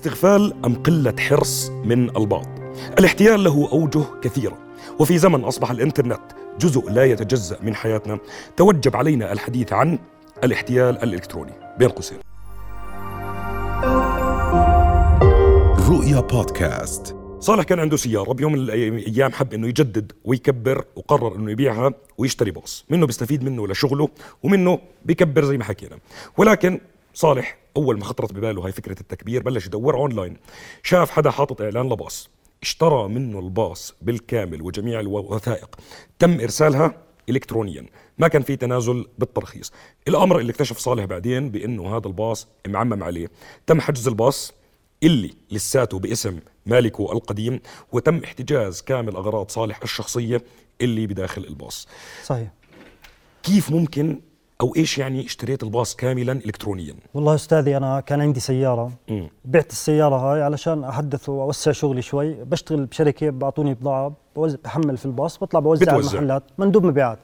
استغفال أم قلة حرص من البعض؟ الاحتيال له أوجه كثيرة وفي زمن أصبح الإنترنت جزء لا يتجزأ من حياتنا. توجب علينا الحديث عن الاحتيال الإلكتروني. بين قوسين. رؤيا بودكاست. صالح كان عنده سيارة بيوم من الأيام حب إنه يجدد ويكبر وقرر إنه يبيعها ويشتري باص. منه بيستفيد منه لشغله ومنه بيكبر زي ما حكينا. ولكن صالح أول ما خطرت بباله هاي فكرة التكبير بلش يدور أونلاين شاف حدا حاطط إعلان لباص. اشترى منه الباص بالكامل وجميع الوثائق. تم إرسالها إلكترونيا. ما كان في تنازل بالترخيص. الأمر اللي اكتشف صالح بعدين بأنه هذا الباص معمم عليه. تم حجز الباص اللي لساته باسم مالكه القديم وتم احتجاز كامل أغراض صالح الشخصية اللي بداخل الباص. صحيح. كيف ممكن أو إيش يعني اشتريت الباص كاملا الكترونيا؟ والله أستاذي أنا كان عندي سيارة. بعت السيارة هاي علشان أحدث وأوسع شغلي شوي. بشتغل بشركة بعطوني بضاعة بحمل في الباص بطلع بوزع على بتوزع. المحلات مندوب مبيعات.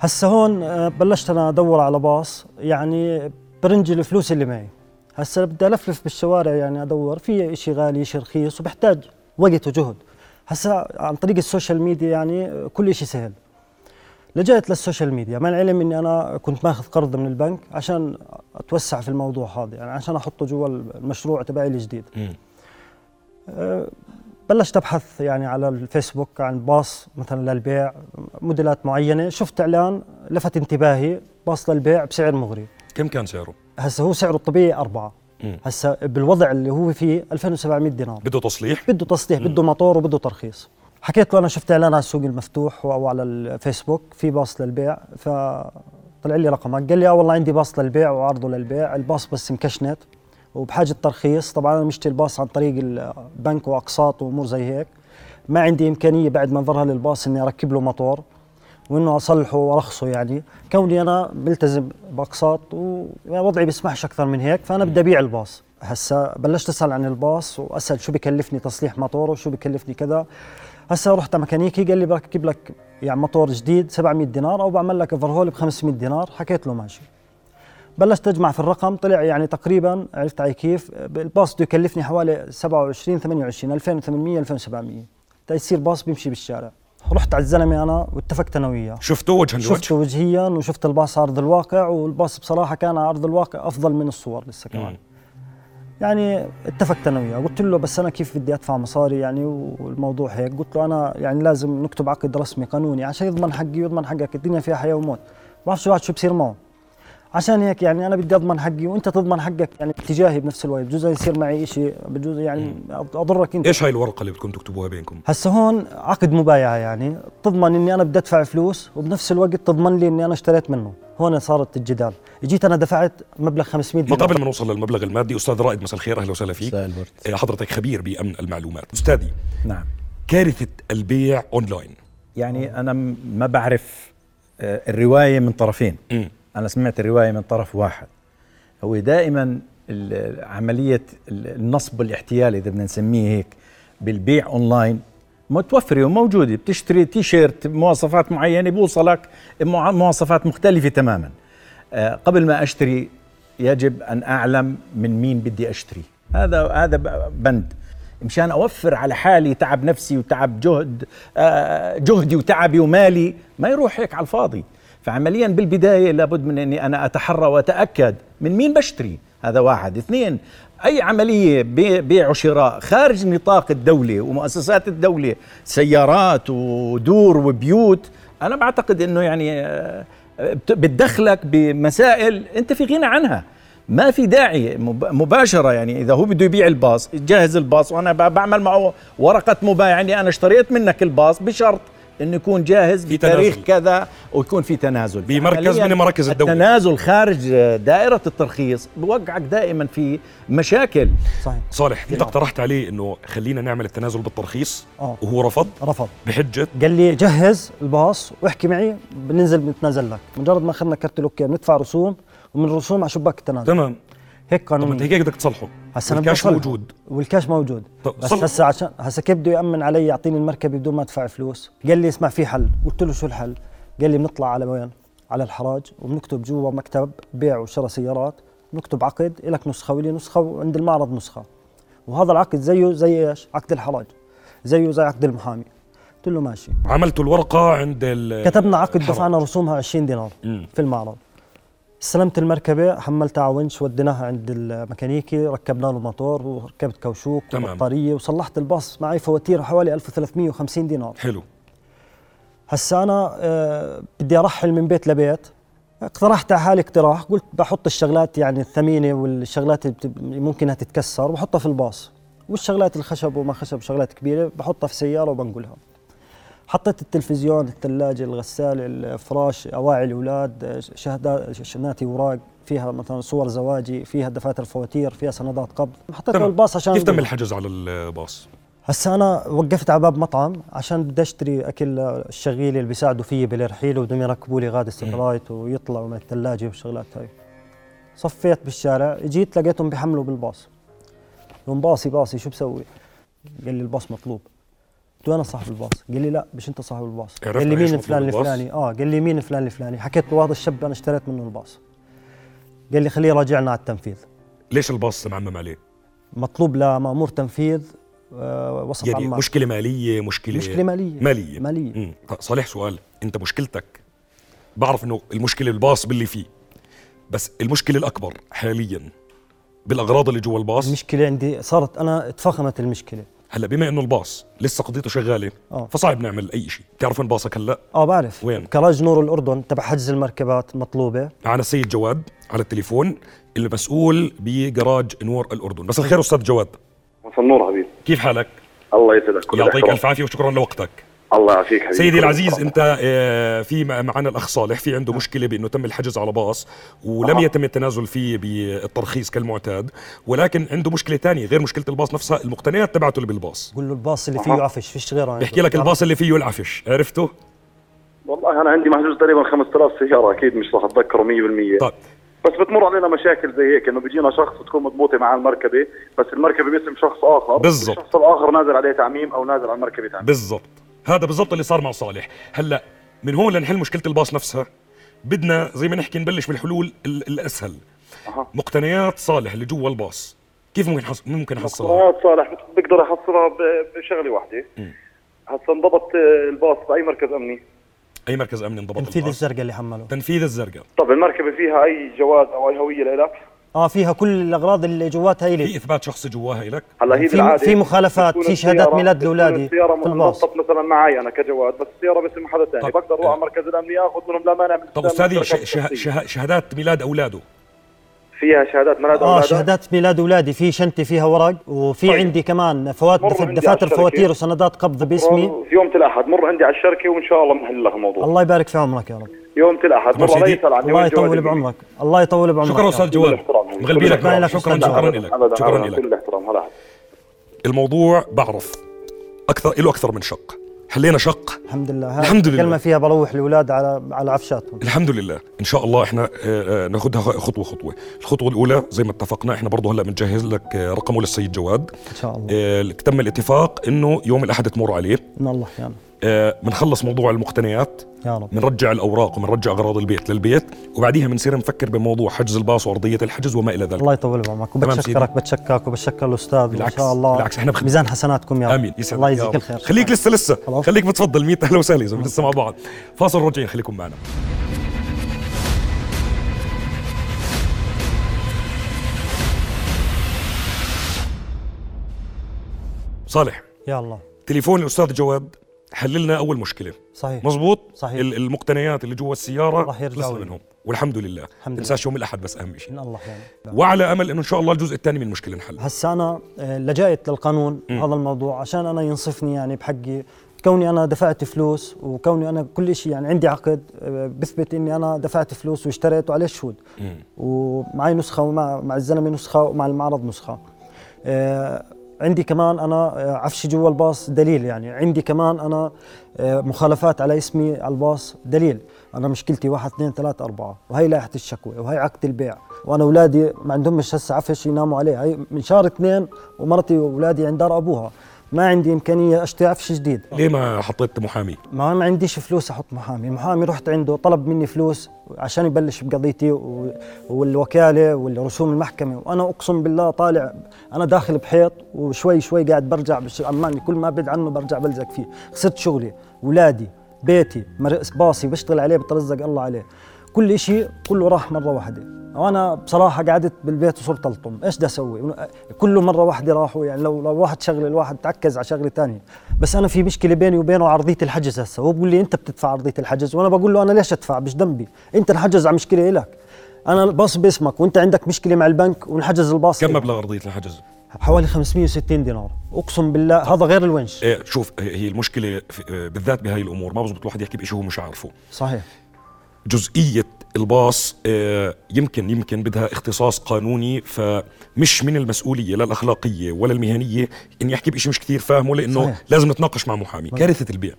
هسه هون آه، بلشت أنا أدور على باص يعني برنج الفلوس اللي معي. هسه بدي ألفلف بالشوارع يعني أدور. في شيء غالي شيء رخيص وبحتاج وقت وجهد. هسه عن طريق السوشيال ميديا يعني كل شيء سهل. لجأت للسوشيال ميديا. مع العلم إني أنا كنت ماخذ قرض من البنك عشان أتوسع في الموضوع هذا يعني عشان أحطه جوا المشروع تبعي الجديد. مم. بلشت أبحث يعني على الفيسبوك عن باص مثلا للبيع موديلات معينة. شفت إعلان لفت انتباهي باص للبيع بسعر مغري. كم كان سعره؟ هسه هو سعره الطبيعي أربعة. هسه بالوضع اللي هو فيه 2700 دينار. بده تصليح؟ بده تصليح بده موتور وبده ترخيص. حكيت له أنا شفت إعلان على السوق المفتوح أو على الفيسبوك في باص للبيع فطلع لي رقمك. قال لي آه والله عندي باص للبيع وعرضه للبيع الباص بس مكشنت وبحاجة ترخيص. طبعا أنا مشتري الباص عن طريق البنك وأقساط وأمور زي هيك. ما عندي إمكانية بعد ما أنظرها للباص إني أركب له موتور وإنه أصلحه وأرخصه يعني. كوني أنا ملتزم بأقساط ووضعي بيسمحش أكثر من هيك فأنا بدي أبيع الباص. هسا بلشت أسأل عن الباص وأسأل شو بكلفني تصليح موتور وشو بكلفني كذا. هسا رحت على ميكانيكي قال لي بركب لك يعني موتور جديد 700 دينار أو بعمل لك overhaul ب 500 دينار. حكيت له ماشي. بلشت أجمع في الرقم طلع يعني تقريبا عرفت علي كيف؟ الباص بده يكلفني حوالي 27 28 2800 2700 تيصير باص بيمشي بالشارع. رحت على الزلمة أنا واتفقت أنا وياه. شفته وجها شفته لوجه وجهيا وشفت الباص على ارض الواقع والباص بصراحة كان على ارض الواقع أفضل من الصور لسه كمان. يعني اتفقت أنا وياه. قلت له بس أنا كيف بدي أدفع مصاري يعني والموضوع هيك. قلت له أنا يعني لازم نكتب عقد رسمي قانوني عشان يضمن حقي ويضمن حقك. الدنيا فيها حياة وموت. ما بعرفش الواحد شو بصير معه. عشان هيك يعني أنا بدي أضمن حقي وأنت تضمن حقك يعني اتجاهي بنفس الوقت. بجوز يصير معي شيء بجوز يعني أضرك أنت. إيش هاي الورقة اللي بدكم تكتبوها بينكم؟ هسه هون عقد مبايعة يعني. تضمن إني أنا بدي أدفع فلوس وبنفس الوقت تضمن لي إني أنا اشتريت منه. هون صارت الجدال. جيت أنا دفعت مبلغ 500 ما دينار قبل ما نوصل للمبلغ المادي أستاذ رائد مساء الخير أهلا وسهلا فيك. إيه، حضرتك خبير بأمن المعلومات. أستاذي نعم. كارثة البيع أونلاين. يعني أنا م- ما بعرف آه، الرواية من طرفين. مم. أنا سمعت الرواية من طرف واحد. هو دائما عملية ال- النصب والاحتيال إذا بدنا نسميه هيك بالبيع أونلاين متوفره وموجوده بتشتري تي شيرت مواصفات معينة بوصلك مواصفات مختلفة تماما. آه، قبل ما أشتري يجب أن أعلم من مين بدي أشتري. هذا هذا بند. مشان أوفر على حالي تعب نفسي وتعب جهد آه، جهدي وتعبي ومالي ما يروح هيك على الفاضي. فعمليا بالبداية لابد من إني أنا أتحرى وأتأكد من مين بشتري. هذا واحد. اثنين أي عملية بي- بيع وشراء خارج نطاق الدولة ومؤسسات الدولة سيارات ودور وبيوت أنا بعتقد إنه يعني آه، بت- بتدخلك بمسائل أنت في غنى عنها. ما في داعي مب- مباشرة يعني إذا هو بده يبيع الباص جهز الباص وأنا بعمل معه ورقة مبايعة إني أنا اشتريت منك الباص بشرط إنه يكون جاهز في بتاريخ تنازل. كذا ويكون في تنازل. بمركز من مراكز الدولة. التنازل خارج دائرة الترخيص بوقعك دائما في مشاكل. صحيح. صالح انت. اقترحت عليه إنه خلينا نعمل التنازل بالترخيص. آه. وهو رفض. رفض. بحجة. قال لي جهز الباص واحكي معي بننزل بنتنازل لك. مجرد ما أخذنا كرت ال OK بندفع رسوم ومن الرسوم على شباك التنازل. تمام. هيك طب انت قانون هيك بدك تصلحه. هسا الكاش. موجود. والكاش موجود. طب بس. هسا عشان هسا كيف بده يأمن علي يعطيني المركبة بدون ما أدفع فلوس؟ قال لي اسمع في حل. قلت له شو الحل؟ قال لي بنطلع على وين؟ على الحراج وبنكتب جوا مكتب بيع وشراء سيارات. بنكتب عقد لك نسخة ولي نسخة وعند المعرض نسخة. وهذا العقد زيه زي إيش؟ عقد الحراج. زيه زي عقد المحامي. قلت له ماشي. عملتوا الورقة عند كتبنا عقد. دفعنا رسومها 20 دينار مم. في المعرض. استلمت المركبة حملتها على ونش وديناها عند الميكانيكي ركبنا له موتور وركبت كوشوك تمام. وبطارية وصلحت الباص معي فواتير حوالي 1350 دينار. حلو. هسا أنا آه بدي أرحل من بيت لبيت. اقترحت على حالي اقتراح قلت بحط الشغلات يعني الثمينة والشغلات اللي بت- ممكن انها تتكسر بحطها في الباص. والشغلات الخشب وما خشب شغلات كبيرة بحطها في سيارة وبنقلها. حطيت التلفزيون الثلاجة الغسالة الفراش أواعي الأولاد شهادات شناتي أوراق فيها مثلا صور زواجي فيها دفاتر فواتير فيها سندات قبض حطيتها تمام. بالباص عشان كيف تم. الحجز على الباص هسا أنا وقفت على باب مطعم عشان بدي أشتري أكل الشغيله اللي بيساعدوا فيي بالرحيل وبدهم يركبوا لي غاد سبرايت ويطلعوا من الثلاجة والشغلات هاي صفيت بالشارع جيت لقيتهم بيحملوا بالباص يوم باصي باصي شو بسوي؟ قال لي الباص مطلوب قلت له أنا صاحب الباص. قال لي لا مش أنت صاحب الباص. قال لي مين فلان؟ الفلاني آه قال لي مين فلان الفلاني؟ حكيت له هذا الشاب أنا اشتريت منه الباص. قال لي خليه يراجعنا على التنفيذ. ليش الباص معمم عليه مطلوب لمأمور تنفيذ آه وسط يعني عمان مشكلة مالية مشكلة مشكلة مالية. مالية. مالية. مم. طيب، صالح سؤال. أنت مشكلتك بعرف إنه المشكلة الباص باللي فيه بس المشكلة الأكبر حاليا بالأغراض اللي جوا الباص؟ المشكلة عندي صارت أنا اتفخمت المشكلة. هلا بما إنه الباص لسه قضيته شغالة آه. فصعب نعمل أي شيء بتعرف وين باصك هلا؟ آه بعرف. وين؟ كراج نور الأردن تبع حجز المركبات مطلوبة. معنا السيد جواد على التليفون المسؤول بجراج نور الأردن. بس الخير أستاذ جواد. مساء النور حبيبي. كيف حالك؟ الله يسعدك. كل يعطيك. ألف عافية وشكرا لوقتك. الله يعافيك حبيبي سيدي العزيز. انت آه، في مع- معنا الأخ صالح في عنده مشكلة بأنه تم الحجز على باص ولم أها. يتم التنازل فيه بالترخيص كالمعتاد ولكن عنده مشكلة ثانية غير مشكلة الباص نفسها المقتنيات تبعته اللي بالباص قول له الباص اللي فيه أها. عفش فيش غيره عنده. بيحكي لك الباص اللي فيه العفش عرفته والله أنا عندي محجوز تقريبا 5000 سيارة أكيد مش راح أتذكره 100% طيب بس بتمر علينا مشاكل زي هيك إنه بيجينا شخص تكون مضبوطة معاه المركبة بس المركبة باسم شخص آخر بالضبط. الشخص الآخر نازل عليه تعميم أو نازل على المركبة تعميم بالضبط هذا بالضبط اللي صار مع صالح. هلا من هون لنحل مشكلة الباص نفسها. بدنا زي ما نحكي نبلش بالحلول ال- الأسهل. أها. مقتنيات صالح اللي جوا الباص. كيف ممكن حص... ممكن احصلها قنوات صالح بقدر أحصلها ب- بشغلة واحدة. هسا انضبط الباص بأي مركز أمني. أي مركز أمني انضبط تنفيذ الزرقاء اللي حمله. تنفيذ الزرقاء. طب المركبة فيها أي جواز أو أي هوية لك آه فيها كل الأغراض اللي جواتها في إلي إثبات شخصي جواها لك هلا هي في- بالعاده في مخالفات، في شهادات ميلاد بتكون لأولادي السيارة في الباص. منضبط مثلا معي أنا كجواد بس السيارة باسم حدا ثاني بقدر أروح آه. على المركز الامني أخذ منهم لا مانع من طب أستاذي. شهادات ميلاد أولاده فيها شهادات ميلاد آه أولادها؟ شهادات ميلاد أولادي في شنطة فيها ورق وفي طيب. عندي كمان فوات دفاتر. فواتير وسندات قبض باسمي في يوم الاحد مر عندي على الشركة وإن شاء الله بنحل لك الموضوع الله يبارك في عمرك يا رب يوم الاحد عني الله وين جوادي. يطول بعمرك. الله يطول بعمرك. شكرا أستاذ. جواد. مغلبي لك شكراً. لك شكرا. لك شكرا لك الاحترام. هلا الموضوع بعرف. أكثر له أكثر من شق. حلينا شق. الحمد لله. هاي الحمد لله. كلمة فيها بروح الأولاد على على عفشاتهم. الحمد لله. إن شاء الله إحنا آه، آه، ناخذها خطوة خطوة. الخطوة الأولى زي ما اتفقنا إحنا برضه هلأ بنجهز لك آه، رقمه للسيد جواد. إن شاء الله. تم الاتفاق إنه يوم الأحد تمر عليه. إن الله يعني بنخلص موضوع المقتنيات يا رب. بنرجع الأوراق وبنرجع أغراض البيت للبيت وبعديها بنصير نفكر بموضوع حجز الباص وأرضية الحجز وما إلى ذلك. الله يطول بعمرك. وبتشكرك بتشكرك وبتشكر الأستاذ بالعكس- ما شاء الله. بالعكس إحنا بخ- ميزان حسناتكم يا رب. آمين. يسعدك. الله يجزيك. الخير. خليك لسه لسه. خلاص. خليك بتفضل 100 أهلا وسهلا يا لسه مع بعض. فاصل راجعين خليكم معنا. صالح. يا الله. تليفون الأستاذ جواد. حل لنا أول مشكلة. صحيح. مزبوط صحيح. ال- المقتنيات اللي جوا السيارة راح يرجعوا. منهم. والحمد لله. الحمد تنساش يوم الأحد بس أهم شيء. الله يعني. وعلى أمل إنه إن شاء الله الجزء الثاني من المشكلة انحل هسا أنا آه، لجأت للقانون هذا الموضوع عشان أنا ينصفني يعني بحقي. كوني أنا دفعت فلوس وكوني أنا كل شيء يعني عندي عقد آه، بثبت إني أنا دفعت فلوس واشتريت وعليه شهود. ومعي نسخة ومع مع الزلمة نسخة ومع المعرض نسخة. آه، عندي كمان أنا آه، عفشي جوا الباص دليل يعني. عندي كمان أنا آه، مخالفات على اسمي على الباص دليل. أنا مشكلتي واحد اثنين ثلاثة أربعة. وهي لائحة الشكوى وهي عقد البيع. وأنا أولادي ما عندهمش هسه عفش يناموا عليه. هي من شهر اثنين ومرتي وأولادي عند دار أبوها. ما عندي إمكانية اشتري عفش جديد. ليه ما حطيت محامي؟ ما ما عنديش فلوس أحط محامي. المحامي رحت عنده طلب مني فلوس عشان يبلش بقضيتي و- والوكالة والرسوم المحكمة. وأنا أقسم بالله طالع أنا داخل بحيط وشوي شوي قاعد برجع بش- عماني كل ما أبعد عنه برجع بلزق فيه. خسرت شغلي اولادي بيتي باصي بشتغل عليه بترزق الله عليه. كل شيء كله راح مرة واحدة. وأنا بصراحة قعدت بالبيت وصرت ألطم. إيش بدي أسوي؟ كله مرة واحدة راحوا يعني لو لو واحد شغلة الواحد تركز على شغلة ثانية بس أنا في مشكلة بيني وبينه عرضيه الحجز هسه. هو بقول لي أنت بتدفع عرضيه الحجز؟ وأنا بقول له أنا ليش أدفع؟ مش ذنبي. أنت الحجز على مشكلة لك أنا الباص باسمك وأنت عندك مشكلة مع البنك ونحجز الباص كم إلك. مبلغ أرضية الحجز؟ حوالي 560 دينار. أقسم بالله هذا غير الونش إيه شوف هي المشكلة بالذات بهاي الأمور. ما بزبط الواحد يحكي بشيء هو مش عارفه. صحيح. جزئية الباص آه، يمكن يمكن بدها اختصاص قانوني فمش من المسؤولية لا الأخلاقية ولا المهنية اني احكي بشيء مش كثير فاهمه لأنه صحيح. لازم نتناقش مع محامي. كارثة البيع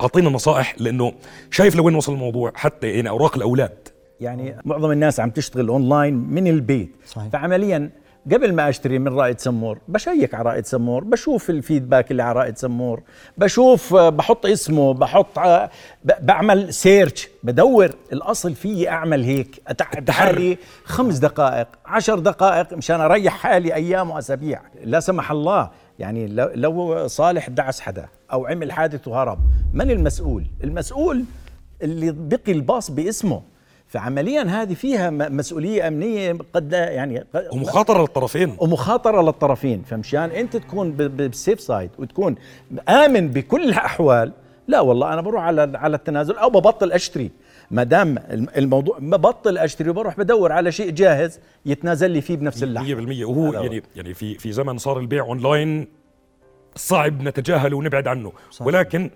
أعطينا نصائح لأنه شايف لوين وصل الموضوع حتى يعني أوراق الأولاد. يعني معظم الناس عم تشتغل أونلاين من البيت. صحيح. فعمليا قبل ما أشتري من رائد سمور بشيك على رائد سمور بشوف ال feedback اللي على رائد سمور بشوف بحط اسمه بحط آه، بعمل search بدور الأصل فيي أعمل هيك اتعب. حالي خمس دقائق عشر دقائق مشان أريح حالي أيام وأسابيع. لا سمح الله يعني لو- لو صالح دعس حدا أو عمل حادث وهرب من المسؤول؟ المسؤول اللي بقي الباص باسمه. فعمليا هذه فيها مسؤولية أمنية قد لا يعني قد- ومخاطره للطرفين. ومخاطره للطرفين. فمشان أنت تكون بالسيف سايد وتكون آمن بكل الأحوال لا والله أنا بروح على على التنازل أو ببطل أشتري. ما دام الم- الموضوع ببطل أشتري وبروح بدور على شيء جاهز يتنازل لي فيه بنفس اللحظه 100% وهو. يعني يعني في في زمن صار البيع أونلاين صعب نتجاهله ونبعد عنه. صح. ولكن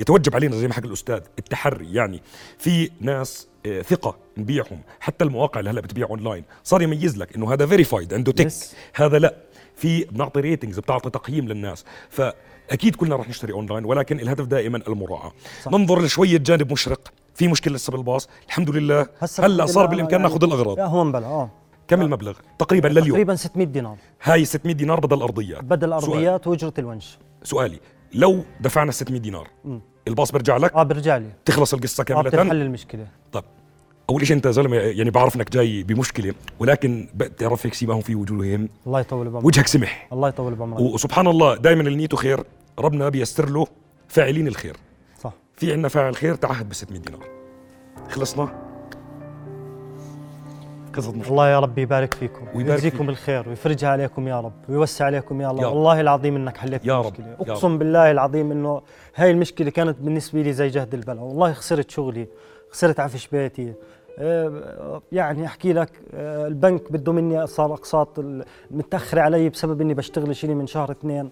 يتوجب علينا زي ما حكى الأستاذ التحري يعني. في ناس آه، ثقة نبيعهم حتى المواقع اللي هلا بتبيع اونلاين صار يميز لك إنه هذا verified عنده tick Yes. هذا لا. في بنعطي ratings بتعطي تقييم للناس. فأكيد كلنا رح نشتري اونلاين ولكن الهدف دائما المراعاة. صح. ننظر لشوية جانب مشرق. في مشكلة لسه بالباص. الحمد لله. هلأ صار بالإمكان يعني- ناخذ الأغراض. لا هو انبلى آه. كم المبلغ؟ تقريبا لليوم. تقريبا 600 دينار. هاي 600 دينار بدل الارضيات بدل سؤال. الارضيات واجره الونش. سؤالي. لو دفعنا 600 دينار. الباص برجع لك آه برجع لي. تخلص القصة آه بتنحل كامله المشكلة. طب أول شيء أنت زلمه يعني بعرف إنك جاي بمشكلة ولكن بتعرف هيك سيماهم في وجوههم. الله يطول بعمرك. وجهك سمح. الله يطول بعمرك. وسبحان الله دائما اللي نيته خير ربنا بيسر له فاعلين الخير. صح. في عندنا فاعل خير تعهد ب 600 دينار. خلصنا؟ قصة مش الله يا رب يبارك فيكم ويجزيكم. الخير ويفرجها عليكم يا رب ويوسع عليكم يا الله يا رب. والله العظيم إنك حليت يا رب. المشكلة يا أقسم بالله العظيم إنه هاي المشكلة كانت بالنسبة لي زي جهد البلاء والله خسرت شغلي خسرت عفش بيتي آه، يعني أحكي لك آه، البنك بده مني صار أقساط متأخرة علي بسبب إني بشتغل شيلي من شهر اثنين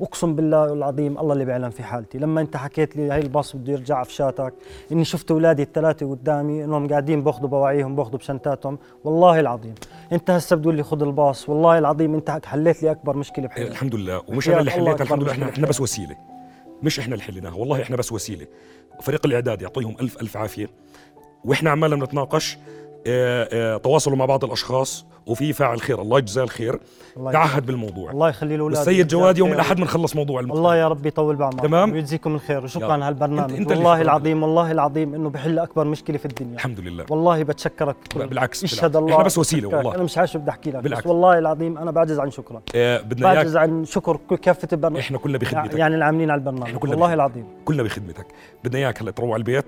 اقسم بالله العظيم الله اللي بيعلم في حالتي. لما انت حكيت لي هاي الباص بده يرجع عفشاتك اني شفت اولادي الثلاثة قدامي انهم قاعدين بأخذوا بواعيهم بأخذوا بشنتاتهم والله العظيم. انت هسه بتقول لي خذ الباص والله العظيم انت حليت لي أكبر مشكلة بحياتي. الحمد لله. ومش أنا اللي حليتها الحمد لله. إحنا. إحنا بس وسيلة. مش إحنا اللي حليناها. والله إحنا بس وسيلة. فريق الإعداد يعطيهم الف ألف عافية. وإحنا عمالنا بنتناقش تواصلوا مع بعض الأشخاص وفي فاعل خير الله يجزاه الخير الله تعهد بالموضوع الله يخلي الأولاد والسيد جواد يوم الأحد بنخلص موضوع المقطع. الله يا رب يطول بعمرك تمام. ويجزيكم الخير وشكرا. على هالبرنامج أنت اللي والله. العظيم والله العظيم إنه بحل أكبر مشكلة في الدنيا الحمد لله والله بتشكرك بالعكس، يشهد بالعكس. الله إحنا بس بتشكرك. والله. أنا مش عارف شو بدي أحكي لك بالعكس. بس والله العظيم أنا بعجز عن شكرك آه بدنا بعجز عن شكر كافة البرنامج إحنا كلنا بخدمتك يعني العاملين على البرنامج والله. العظيم كلنا بخدمتك بدنا إياك هلأ تروح على البيت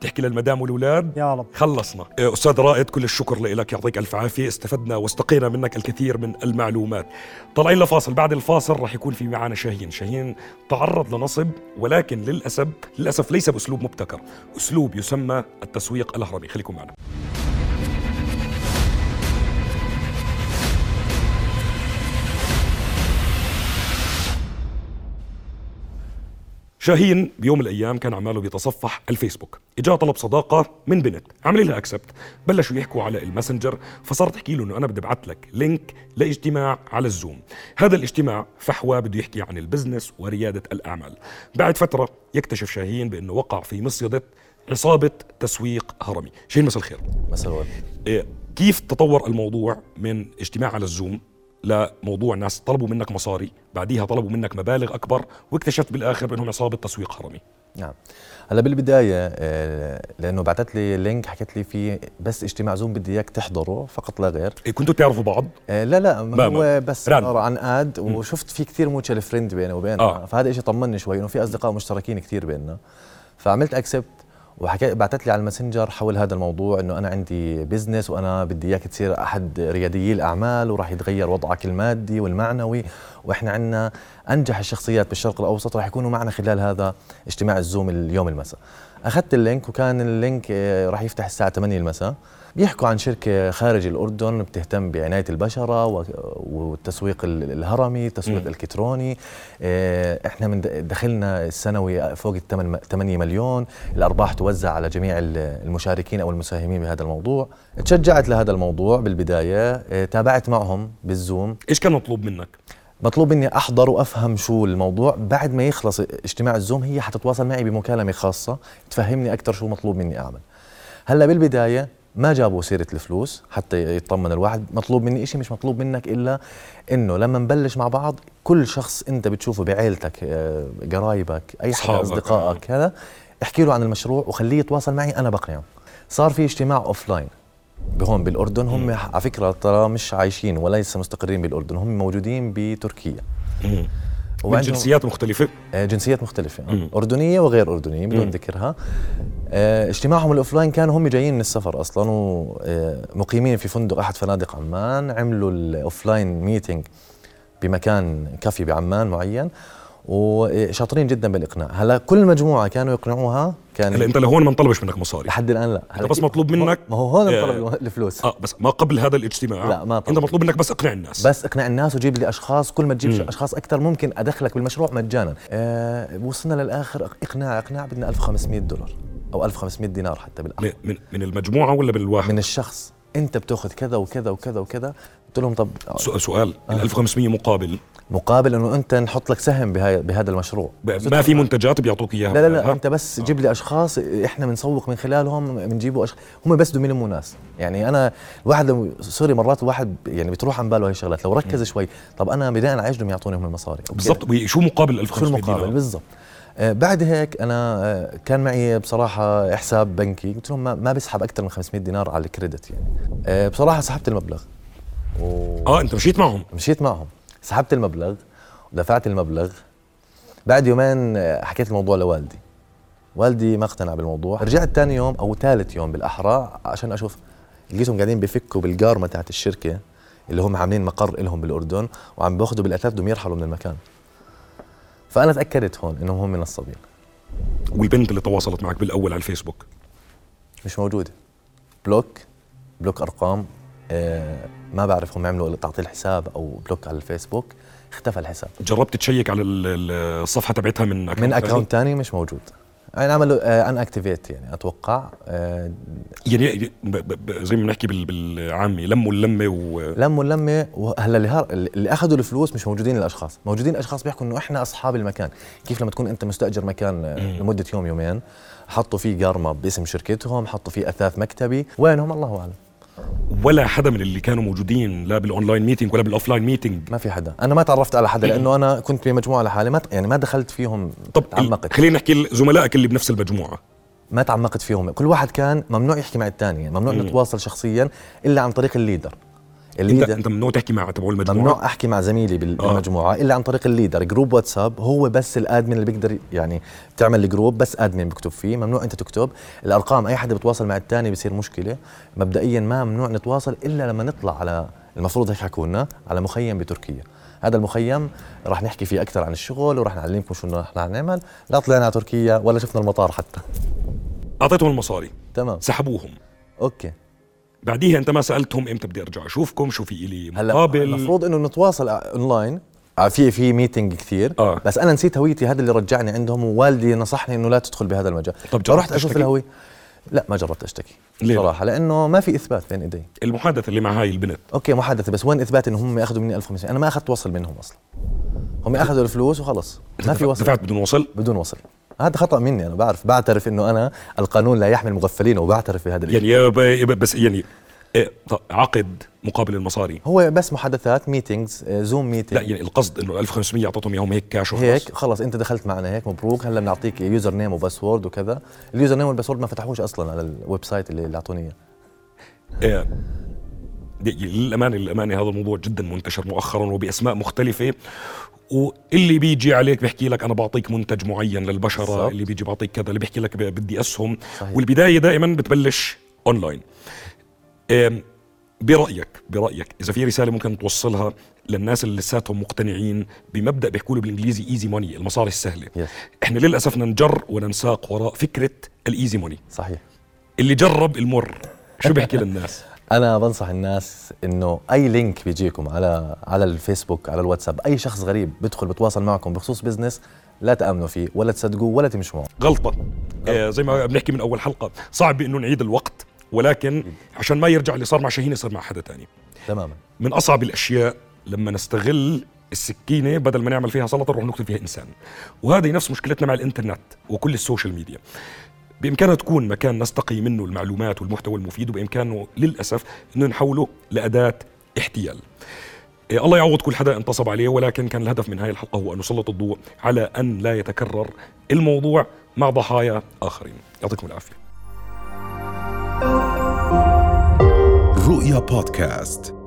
تحكي للمدام والأولاد؟ يا رب. خلصنا. إيه، أستاذ رائد كل الشكر لك يعطيك ألف عافية. استفدنا واستقينا منك الكثير من المعلومات. طالعين لفاصل بعد الفاصل راح يكون في معنا شاهين. شاهين تعرض لنصب ولكن للأسف للأسف ليس بأسلوب مبتكر. أسلوب يسمى التسويق الهرمي. خليكم معنا. شاهين بيوم من الأيام كان عماله بيتصفح الفيسبوك. إجاه طلب صداقة من بنت. عمل لها اكسبت بلشوا يحكوا على الماسنجر فصارت تحكي له إنه أنا بدي ابعث لك link لاجتماع على ال Zoom. هذا الاجتماع فحوى بده يحكي عن ال business وريادة الأعمال. بعد فترة يكتشف شاهين بأنه وقع في مصيدة عصابة تسويق هرمي. شاهين مساء الخير. مساء الورد. إيه، كيف تطور الموضوع من اجتماع على ال Zoom لموضوع ناس طلبوا منك مصاري بعديها طلبوا منك مبالغ أكبر واكتشفت بالآخر إنهم عصابه تسويق حرامي نعم هلا بالبداية آه، لأنه بعثت لي link حكت لي في بس اجتماع Zoom بدي إياك تحضره فقط لا غير إيه، كنتوا تعرفوا بعض آه، لا لا ما- هو ما. بس. عباره عن add وشفت في كثير mutual friend بيني وبينها آه. فهذا شيء طمني شوي إنه في أصدقاء مشتركين كثير بيننا فعملت accept وحكيت بعثت لي على ال Messenger حول هذا الموضوع إنه أنا عندي business وأنا بدي إياك تصير أحد رياديي الأعمال وراح يتغير وضعك المادي والمعنوي وإحنا عندنا أنجح الشخصيات بالشرق الأوسط راح يكونوا معنا خلال هذا اجتماع ال Zoom اليوم المساء. أخذت ال link وكان ال link آه، راح يفتح الساعة 8 المساء. بيحكوا عن شركة خارج الأردن بتهتم بعناية البشرة والتسويق ال- الهرمي التسويق الإلكتروني آه، إحنا من دخلنا السنوي فوق ال 8 مليون. الأرباح توزع على جميع ال- المشاركين أو المساهمين بهذا الموضوع. تشجعت لهذا الموضوع بالبداية. آه، تابعت معهم بالزوم. إيش كان مطلوب منك؟ مطلوب مني أحضر وأفهم شو الموضوع. بعد ما يخلص اجتماع الزوم هي حتتواصل معي بمكالمة خاصة. تفهمني أكثر شو مطلوب مني أعمل. هلأ بالبداية ما جابوا سيرة الفلوس حتى يطمن الواحد. مطلوب مني إشي مش مطلوب منك إلا إنه لما نبلش مع بعض كل شخص أنت بتشوفه بعيلتك آه، قرايبك أي حدا أصحابك. أصدقائك هذا احكي له عن المشروع وخليه يتواصل معي أنا بقنعه. صار في اجتماع offline بهون بالأردن هم على فكرة ترى مش عايشين وليس مستقرين بالأردن هم موجودين بتركيا. من جنسيات مختلفة آه، جنسيات مختلفة آه. مم. أردنية وغير أردنية بدون. ذكرها آه، اجتماعهم ال offline كانوا هم جايين من السفر أصلا ومقيمين في فندق أحد فنادق عمان عملوا ال offline meeting بمكان كافي بعمان معين وشاطرين جدا بالإقناع. هلا كل مجموعة كانوا يقنعوها كان هلا انت لهون ما انطلبش منك مصاري. لحد الآن لا. هلا بس مطلوب منك- ما هو هون آه، طلب الفلوس. آه بس ما قبل هذا الاجتماع. لا، ما طلب. انت مطلوب منك بس اقنع الناس. بس اقنع الناس وجيب لي أشخاص. كل ما تجيب مم. أشخاص أكثر ممكن أدخلك بالمشروع مجانا. آه وصلنا للآخر. إقناع إقناع بدنا 1500 دولار أو 1500 دينار حتى بالاخر من- من المجموعة ولا من الواحد؟ من الشخص. أنت بتأخذ كذا وكذا وكذا وكذا. قلت لهم طب سؤال سؤال آه. ال 1500 مقابل؟ مقابل إنه أنت نحط لك سهم بهاي بهذا المشروع. ما في منتجات بيعطوك إياها. لا لا لا؟ أنت بس جيب لي أشخاص إحنا بنسوق من خلالهم بنجيبوا أشخاص هم بس بدهم يلموا ناس. يعني أنا الواحد لو سوري مرات الواحد يعني بتروح عن باله هاي الشغلات. لو ركز شوي. طب أنا بناء على إيش بدهم يعطوني هم المصاري. بالضبط. وشو مقابل شو 1500 المقابل دينار؟ بالضبط. آه، بعد هيك أنا آه، كان معي بصراحة حساب بنكي. قلت لهم ما, ما بسحب أكثر من 500 دينار على الكريدت يعني. آه، بصراحة سحبت المبلغ. آه أنت مشيت معهم. ومشيت معهم. سحبت المبلغ ودفعت المبلغ. بعد يومين آه، حكيت الموضوع لوالدي. والدي ما اقتنع بالموضوع. رجعت ثاني يوم أو ثالث يوم بالأحرى عشان أشوف لقيتهم قاعدين بيفكوا بالقارمة تاعت الشركة اللي هم عاملين مقر لهم بالأردن وعم باخذوا بالأثاث بدهم يرحلوا من المكان. فأنا تأكدت هون إنهم هم نصابين. والبنت اللي تواصلت معك بالأول على الفيسبوك؟ مش موجودة. block block أرقام. ما بعرف هم عملوا تعطيل الحساب أو block على الفيسبوك اختفى الحساب. جربت check على ال- ال- الصفحة تبعتها من من تاني؟ account ثاني مش موجود. يعني عملوا inactivate يعني أتوقع آه يعني ب- زي ما بنحكي بال- بالعامي لموا اللمه و لموا اللمه وهلأ اللي, هار- اللي أخذوا الفلوس مش موجودين الأشخاص. موجودين اشخاص بيحكوا إنه إحنا أصحاب المكان. كيف لما تكون أنت مستأجر مكان آه، لمدة يوم يومين حطوا فيه قارمه باسم شركتهم حطوا فيه أثاث مكتبي. وينهم؟ الله أعلم. ولا حدا من اللي كانوا موجودين لا بال online meeting ولا بال offline meeting ما في حدا. أنا ما تعرفت على حدا لأنه أنا كنت بمجموعة لحالي ما يعني ما دخلت فيهم طب تعمقت. خلينا نحكي زملائك اللي بنفس المجموعة. ما تعمقت فيهم. كل واحد كان ممنوع يحكي مع الثاني ممنوع مم. نتواصل شخصيا إلا عن طريق ال leader. ال leader. انت ممنوع تحكي مع تبع المجموعة؟ ممنوع أحكي مع زميلي آه. بالمجموعة الا عن طريق ال leader group واتساب هو بس ال admin اللي بيقدر يعني تعمل ال group بس admin بكتب فيه ممنوع أنت تكتب. الأرقام أي حدا بتواصل مع الثاني بصير مشكلة. مبدئيا ما ممنوع نتواصل إلا لما نطلع على المفروض هيك حكوا لنا على مخيم بتركيا. هذا المخيم راح نحكي فيه أكثر عن الشغل وراح نعلمكم شو رح نعمل. لا طلعنا على تركيا ولا شفنا المطار حتى. أعطيتهم المصاري. تمام. سحبوهم. okay. بعديها انت ما سألتهم إمتى بدي ارجع اشوفكم شو في إلي هلا مقابل. المفروض إنه نتواصل اونلاين آه، في في meeting كثير. آه. بس أنا نسيت هويتي هذا اللي رجعني عندهم ووالدي نصحني إنه لا تدخل بهذا المجال. طب جربت فرحت أشوف؟ الهوية. لا ما جربت أشتكي ليه؟ صراحة لأنه ما في إثبات بين إيدي. المحادثة اللي مع هاي البنت. okay محادثة بس وين إثبات إنه هم أخذوا مني 1500 أنا ما أخذت وصل منهم أصلا. هم أخذوا الفلوس وخلص. ما في وصل. دفعت بدون وصل؟ بدون وصل. هذا خطأ مني أنا بعرف بعترف إنه أنا القانون لا يحمي المغفلين وبعترف بهذا الشيء يعني بس يعني إيه عقد مقابل المصاري. هو بس محادثات meetings زوم لا meeting يعني القصد إنه 1500 اعطيتهم إياهم هيك كاش وخلاص. هيك خلص أنت دخلت معنا هيك مبروك. هلا بنعطيك username و password وكذا. ال username وال password ما فتحوش أصلا على ال website اللي اللي اعطوني اياه للامانه للامانه هذا الموضوع جدا منتشر مؤخرا وبأسماء مختلفة. واللي بيجي عليك بيحكي لك أنا بعطيك منتج معين للبشرة بالضبط. اللي بيجي بعطيك كذا اللي بيحكي لك بدي أسهم. صحيح. والبداية دائما بتبلش أونلاين. برأيك برأيك إذا في رسالة ممكن توصلها للناس اللي لساتهم مقتنعين بمبدأ بيحكوا له بالإنجليزي easy money المصاري السهلة. Yes. إحنا للأسف ننجر وننساق وراء فكرة ال easy money صحيح. اللي جرب المر. شو بيحكي للناس؟ أنا بنصح الناس إنه أي link بيجيكم على على الفيسبوك على الواتساب أي شخص غريب بدخل بتواصل معكم بخصوص business لا تأمنوا فيه ولا تصدقوه ولا تمشوا معه. غلطة. آه زي ما بنحكي من أول حلقة صعب إنه نعيد الوقت ولكن عشان ما يرجع اللي صار مع شاهين يصير مع حدا تاني. تماما. من أصعب الأشياء لما نستغل السكينة بدل ما نعمل فيها سلطة نروح نقتل فيها إنسان. وهذه نفس مشكلتنا مع الإنترنت وكل السوشيال ميديا. بإمكانها تكون مكان نستقي منه المعلومات والمحتوى المفيد وبإمكانه للأسف إنه نحوله لأداة احتيال. إيه الله يعوض كل حدا انتصب عليه ولكن كان الهدف من هذه الحلقة هو أن نسلط الضوء على أن لا يتكرر الموضوع مع ضحايا آخرين. يعطيكم العافية. رؤيا بودكاست.